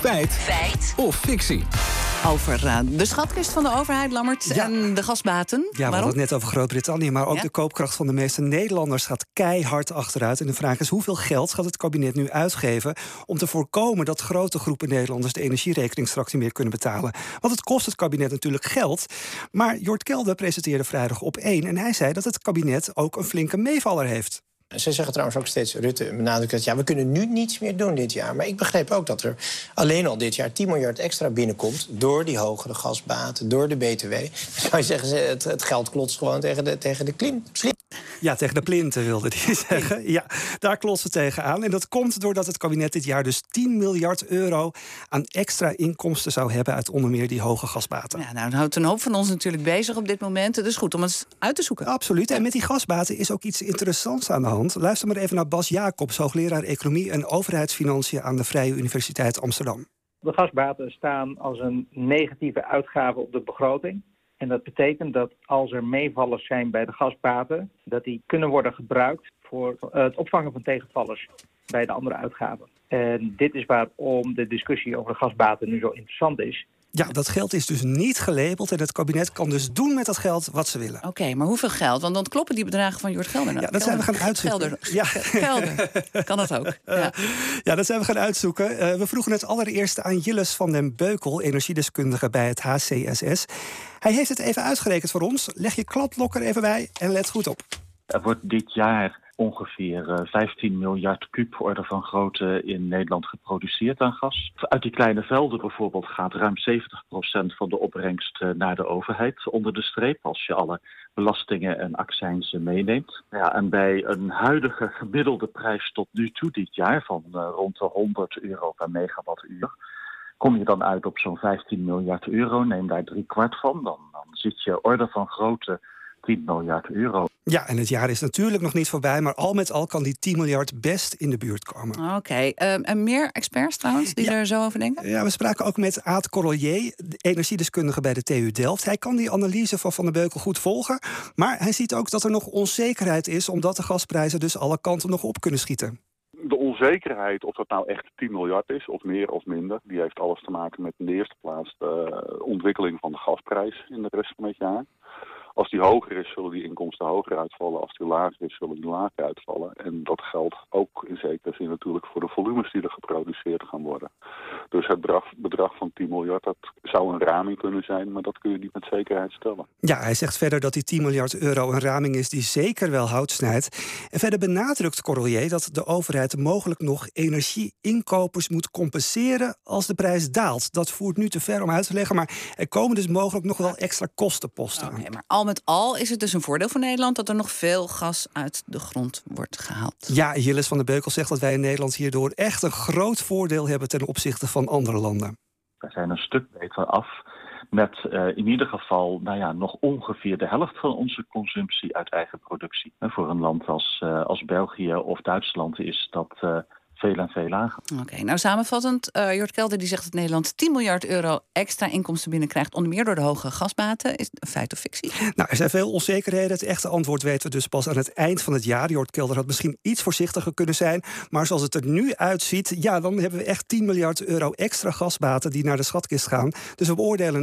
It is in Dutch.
Feit. Feit. Of fictie. Over uh, de schatkist van de overheid, Lammert, Ja. en de gasbaten. Ja, we Waarom? hadden het net over Groot-Brittannië, maar ook Ja? de koopkracht van de meeste Nederlanders gaat keihard achteruit. En de vraag is hoeveel geld gaat het kabinet nu uitgeven om te voorkomen dat grote groepen Nederlanders de energierekening straks niet meer kunnen betalen? Want het kost het kabinet natuurlijk geld. Maar Jort Kelder presenteerde vrijdag op één en hij zei dat het kabinet ook een flinke meevaller heeft. Ze zeggen trouwens ook steeds, Rutte benadrukt dat... ja, we kunnen nu niets meer doen dit jaar. Maar ik begreep ook dat er alleen al dit jaar 10 miljard extra binnenkomt... door die hogere gasbaten, door de BTW. Dan zou je zeggen, ze- het, het geld klotst gewoon tegen de, tegen de klin. Ja, tegen de plinten wilde hij zeggen. Ja, daar klotst het tegenaan. En dat komt doordat het kabinet dit jaar dus 10 miljard euro aan extra inkomsten zou hebben uit onder meer die hoge gasbaten. Ja, nou, dan houdt een hoop van ons natuurlijk bezig op dit moment. Het is goed om het uit te zoeken. Absoluut. En met die gasbaten is ook iets interessants aan de hand. Luister maar even naar Bas Jacobs, hoogleraar Economie en Overheidsfinanciën aan de Vrije Universiteit Amsterdam. De gasbaten staan als een negatieve uitgave op de begroting. En dat betekent dat als er meevallers zijn bij de gasbaten, dat die kunnen worden gebruikt voor het opvangen van tegenvallers bij de andere uitgaven. En dit is waarom de discussie over de gasbaten nu zo interessant is. Ja, dat geld is dus niet gelabeld en het kabinet kan dus doen met dat geld wat ze willen. Oké, maar hoeveel geld? Want dan kloppen die bedragen van Jort Gelder. Ja, dat zijn we gaan uitzoeken. Gelder. Ja. Gelder. Kan dat ook? Ja. Ja, dat zijn we gaan uitzoeken. Eh, we vroegen het allereerst aan Jilles van den Beukel, energiedeskundige bij het HCSS. Hij heeft het even uitgerekend voor ons. Leg je kladblok er even bij en let goed op. Er wordt dit jaar ongeveer eh, 15 miljard kuub orde van grootte in Nederland geproduceerd aan gas. Uit die kleine velden bijvoorbeeld gaat ruim 70% van de opbrengst eh, naar de overheid onder de streep, als je alle belastingen en accijnsen meeneemt. Ja, en bij een huidige gemiddelde prijs tot nu toe dit jaar van eh, rond de 100 euro per megawattuur, kom je dan uit op zo'n 15 miljard euro. Neem daar drie kwart van, dan, dan zit je orde van grootte 10 miljard euro. Ja, en het jaar is natuurlijk nog niet voorbij, maar al met al kan die 10 miljard best in de buurt komen. Oké, ehm, en meer experts trouwens die er zo over denken? Ja, we spraken ook met Aad Corollier, de energiedeskundige bij de TU Delft. Hij kan die analyse van Van der Beukel goed volgen, maar hij ziet ook dat er nog onzekerheid is, omdat de gasprijzen dus alle kanten nog op kunnen schieten. De onzekerheid of dat nou echt 10 miljard is, of meer of minder, die heeft alles te maken met in de eerste plaats de ontwikkeling van de gasprijs in de rest van het jaar. Als die hoger is, zullen die inkomsten hoger uitvallen. Als die lager is, zullen die lager uitvallen. En dat geldt ook in zekere zin natuurlijk voor de volumes die er geproduceerd gaan worden. Dus het bedrag, bedrag van 10 miljard, dat zou een raming kunnen zijn, maar dat kun je niet met zekerheid stellen. Ja, hij zegt verder dat die 10 miljard euro een raming is die zeker wel hout snijdt. En verder benadrukt Corollier dat de overheid mogelijk nog energieinkopers moet compenseren als de prijs daalt. Dat voert nu te ver om uit te leggen, maar er komen dus mogelijk nog wel extra kostenposten aan. Oké, maar al met al is het dus een voordeel voor Nederland dat er nog veel gas uit de grond wordt gehaald. Ja, Jilles van der Beukel zegt dat wij in Nederland hierdoor echt een groot voordeel hebben ten opzichte van andere landen. We zijn een stuk beter af met eh, in ieder geval nou ja, nog ongeveer de helft van onze consumptie uit eigen productie. Voor een land als, eh, als België of Duitsland is dat eh, veel en veel lager. Oké, nou samenvattend, eh Jort Kelder die zegt dat Nederland 10 miljard euro extra inkomsten binnenkrijgt, onder meer door de hoge gasbaten. Is het een feit of fictie? Nou, er zijn veel onzekerheden. Het echte antwoord weten we dus pas aan het eind van het jaar. Jort Kelder had misschien iets voorzichtiger kunnen zijn. Maar zoals het er nu uitziet, ja, dan hebben we echt 10 miljard euro extra gasbaten die naar de schatkist gaan. Dus we beoordelen